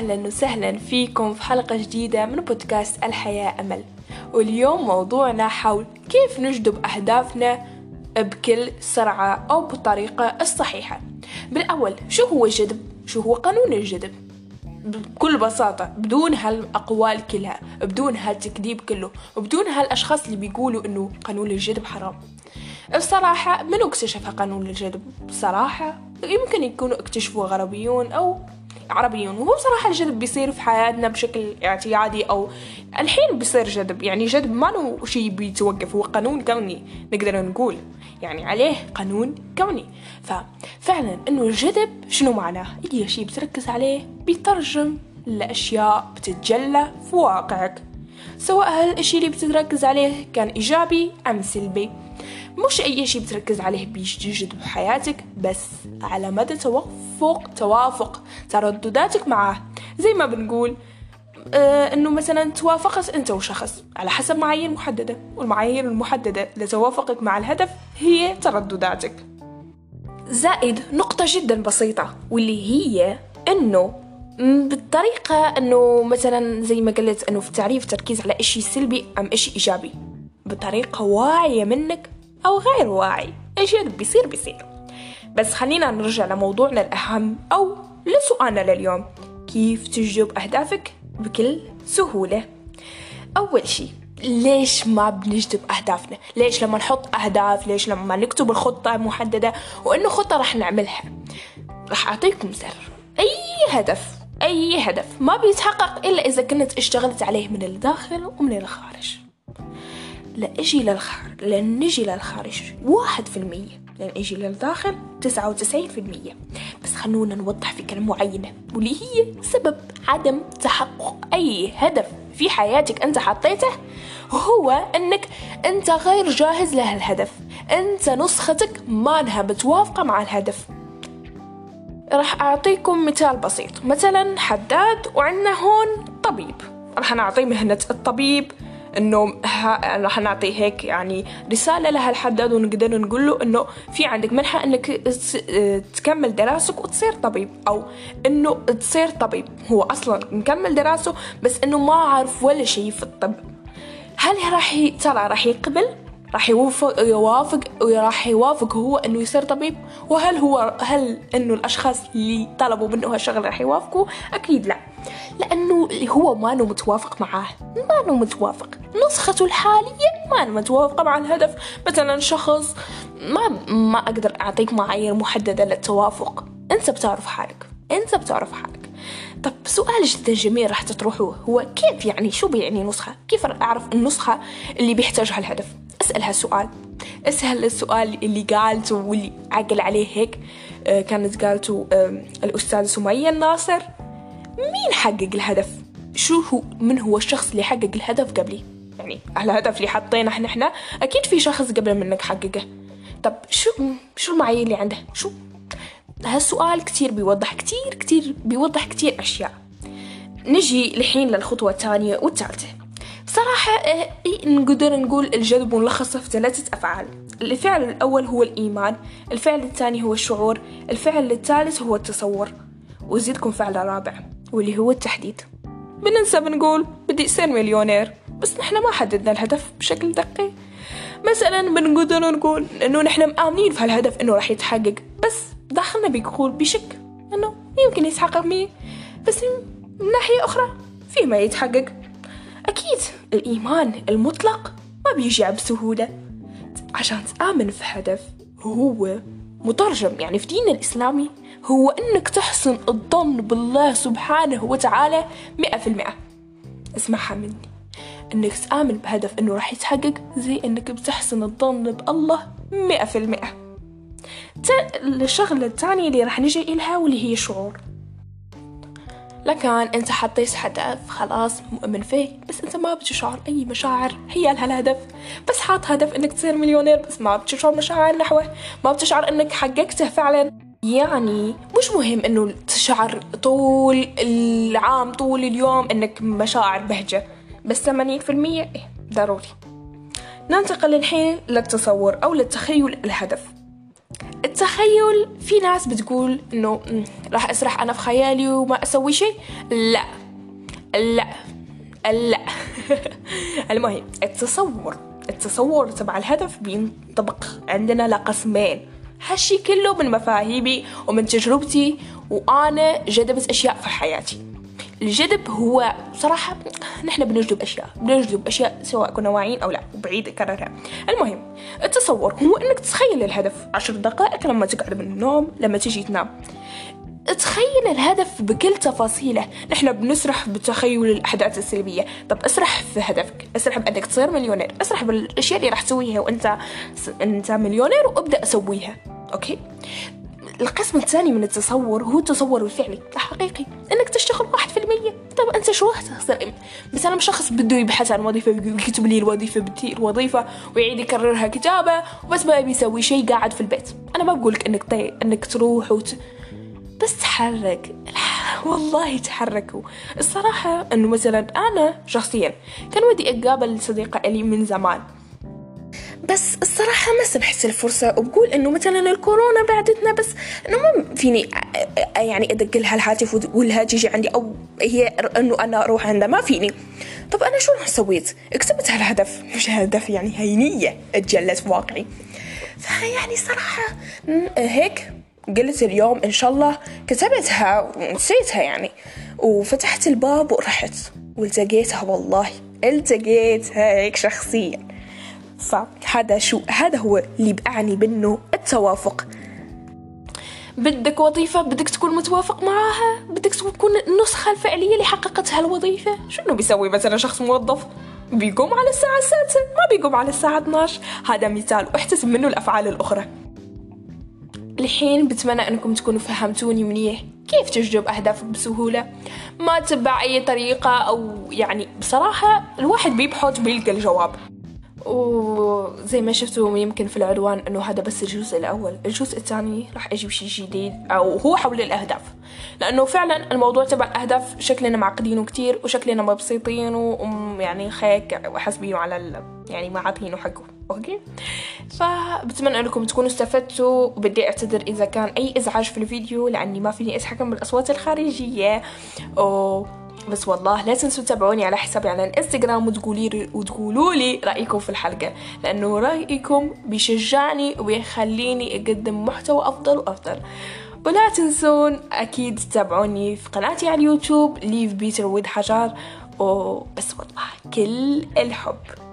أهلا وسهلا فيكم في حلقة جديدة من بودكاست الحياة أمل واليوم موضوعنا حول كيف نجذب أهدافنا بكل سرعة أو بالطريقة الصحيحة بالأول شو هو الجذب؟ شو هو قانون الجذب؟ بكل بساطة بدون هالأقوال كلها بدون هالتكذيب كله وبدون هالأشخاص اللي بيقولوا إنه قانون الجذب حرام الصراحة منو اكتشف قانون الجذب؟ بصراحة يمكن يكونوا اكتشفوه غربيون أو عربيون. وهو بصراحة الجذب بيصير في حياتنا بشكل اعتيادي أو الحين بيصير جذب. يعني جذب ما له شيء بيتوقف هو قانون كوني نقدر نقول. يعني عليه قانون كوني. ففعلا إنه الجذب شنو معناه؟ أي شيء بتركز عليه بيترجم لأشياء بتتجلى في واقعك. سواء هالشي اللي بتركز عليه كان إيجابي أم سلبي. مش أي شيء بتركز عليه بيجد بحياتك بس على مدى توافق توافق تردداتك معاه زي ما بنقول آه إنه مثلا توافقت أنت وشخص على حسب معايير محددة والمعايير المحددة لتوافقك مع الهدف هي تردداتك. زائد نقطة جدا بسيطة واللي هي إنه بالطريقة إنه مثلا زي ما قلت إنه في التعريف تركيز على إشي سلبي أم إشي إيجابي. بطريقة واعية منك أو غير واعي. إيش اللي بيصير بيصير. بس خلينا نرجع لموضوعنا الأهم أو لسؤالنا لليوم. كيف تجذب أهدافك بكل سهولة؟ أول شي ليش ما بنجذب أهدافنا؟ ليش لما نحط أهداف ليش لما نكتب الخطة محددة؟ وإنه خطة رح نعملها. رح أعطيكم سر. أي هدف أي هدف ما بيتحقق إلا إذا كنت اشتغلت عليه من الداخل ومن الخارج. لأجي للخارج لأن نجي للخارج واحد في المية. لأن أجي للداخل تسعة وتسعين في المية. بس خلونا نوضح فكرة معينة واللي هي سبب عدم تحقق أي هدف في حياتك أنت حطيته هو أنك أنت غير جاهز لهالهدف. أنت نسختك ما أنها متوافقة مع الهدف. راح أعطيكم مثال بسيط. مثلا حداد وعندنا هون طبيب. راح نعطي مهنة الطبيب. إنه راح نعطي هيك يعني رسالة لهالحداد ونقدر نقول له إنه في عندك منحة إنك تكمل دراسك وتصير طبيب أو إنه تصير طبيب. هو أصلا مكمل دراسه بس إنه ما عارف ولا شيء في الطب. هل راح ترى راح يقبل؟ راح يوافق يوافق وراح يوافق هو إنه يصير طبيب؟ وهل هو هل إنه الأشخاص اللي طلبوا منه هالشغل راح يوافقوا؟ أكيد لا. لأنه هو ما متوافق معاه. ما متوافق. نسخته الحالية ما متوافقه مع الهدف مثلا شخص ما ما أقدر أعطيك معايير محددة للتوافق. أنت بتعرف حالك. أنت بتعرف حالك. طب سؤال جدا جميل راح تطرحوه هو كيف يعني شو بيعني نسخة؟ كيف أعرف النسخة اللي بيحتاجها الهدف؟ أسأل هالسؤال. أسأل السؤال اللي قالته واللي عقل عليه هيك. آه، كانت قالته الأستاذ سمية الناصر. مين حقق الهدف؟ شو هو من هو الشخص اللي حقق الهدف قبلي؟ يعني الهدف اللي حطيناه إحنا إحنا أكيد في شخص قبل منك حققه. طب شو شو المعايير اللي عنده؟ شو هالسؤال كتير بيوضح كتير كتير بيوضح كتير أشياء. نجي الحين للخطوة الثانية والثالثة. صراحة آه، نقدر نقول الجذب ملخصة في ثلاثة أفعال. الفعل الأول هو الإيمان الفعل الثاني هو الشعور الفعل الثالث هو التصور. وزيدكم فعل رابع. واللي هو التحديد. بننسى بنقول بدي أصير مليونير بس نحن ما حددنا الهدف بشكل دقيق. مثلا بنقدر نقول إنه نحن مآمنين في هالهدف إنه راح يتحقق بس داخلنا بيقول بشك إنه يمكن يتحقق مية بس من ناحية أخرى فيه ما يتحقق. أكيد الإيمان المطلق ما بيجي بسهولة عشان تآمن في هدف هو مترجم يعني في ديننا الإسلامي هو إنك تحسن الظن بالله سبحانه وتعالى مئة في المئة. اسمعها مني إنك تآمن بهدف إنه راح يتحقق زي إنك بتحسن الظن بالله مئة في المئة. الشغلة الثانية اللي راح نجي إلها واللي هي الشعور لكن انت حطيت هدف خلاص مؤمن فيه بس انت ما بتشعر أي مشاعر هي لها الهدف. بس حاط هدف إنك تصير مليونير بس ما بتشعر مشاعر نحوه ما بتشعر إنك حققته فعلا. يعني مش مهم إنه تشعر طول العام طول اليوم إنك مشاعر بهجة بس 80% إيه ضروري. ننتقل الحين للتصور أو للتخيل الهدف. التخيل في ناس بتقول إنه راح أسرح أنا في خيالي وما أسوي شيء. لا. لا. لا. المهم التصور التصور تبع الهدف بينطبق عندنا لقسمين. هالشي كله من مفاهيمي ومن تجربتي وأنا جذبت أشياء في حياتي. الجذب هو صراحة نحن بنجذب أشياء بنجذب أشياء سواء كنا واعيين أو لا وبعيد أكررها المهم التصور هو أنك تتخيل الهدف. عشر دقائق لما تقعد من النوم لما تجي تنام. تخيل الهدف بكل تفاصيله. نحن بنسرح بتخيل الأحداث السلبية. طب اسرح في هدفك. اسرح بأنك تصير مليونير. اسرح بالأشياء اللي راح تسويها وأنت أنت مليونير وابدأ أسويها okay؟ القسم الثاني من التصور هو التصور الفعلي. الحقيقي. تشتغل واحد في المية. طب أنت شو راح تصير مثلا شخص بده يبحث عن وظيفة يكتب لي الوظيفة بدي الوظيفة ويعيد يكررها كتابة وبس ما بيسوي شيء قاعد في البيت. أنا ما بقولك إنك طي... إنك تروح وت... بس تحرك. والله تحركوا. الصراحة إنه مثلا أنا شخصيا كان ودي اقابل صديقة لي من زمان. بس الصراحة ما سمحت الفرصة. وبقول إنه مثلا الكورونا بعدتنا بس إنه ما فيني يعني أدق لها الهاتف وتقولها تيجي عندي أو هي إنه أنا أروح عندها ما فيني. طب أنا شو سويت؟ كتبت هالهدف. مش هدف؟ يعني هي نية اتجلت واقعي. فيعني صراحة هيك قلت اليوم إن شاء الله كتبتها ونسيتها يعني. وفتحت الباب ورحت. والتقيتها والله التقيتها هيك شخصيا. فهذا شو هذا هو اللي بأعني بأنه التوافق. بدك وظيفة؟ بدك تكون متوافق معاها؟ بدك تكون النسخة الفعلية اللي حققت هالوظيفة شنو بيسوي مثلا شخص موظف؟ بيقوم على الساعة السادسة ما بيقوم على الساعة 12 هذا مثال واحتسب منه الأفعال الأخرى. الحين بتمنى أنكم تكونوا فهمتوني منيح. كيف تجذب اهدافك بسهولة؟ ما تتبع أي طريقة أو يعني بصراحة الواحد بيبحث بيلقى الجواب. وزي ما شفتوا يمكن في العنوان إنه هذا بس الجزء الأول. الجزء الثاني راح أجيب شيء جديد أو هو حول الأهداف. لأنه فعلا الموضوع تبع الأهداف شكلنا معقدينه كتير وشكلنا مبسيطين ويعني خيك وحسبيه على ال... يعني ما عاطينه حقه. أوكي؟ فبتمنى إنكم تكونوا استفدتوا. وبدي أعتذر إذا كان أي إزعاج في الفيديو لأني ما فيني أتحكم بالأصوات الخارجية. و بس والله لا تنسوا تتابعوني على حسابي على الانستغرام وتقولي وتقولوا لي رأيكم في الحلقة لأنه رأيكم بيشجعني وبيخليني أقدم محتوى أفضل وأفضل. ولا تنسون أكيد تتابعوني في قناتي على اليوتيوب ليف بيتر ويد حجار وبس والله كل الحب.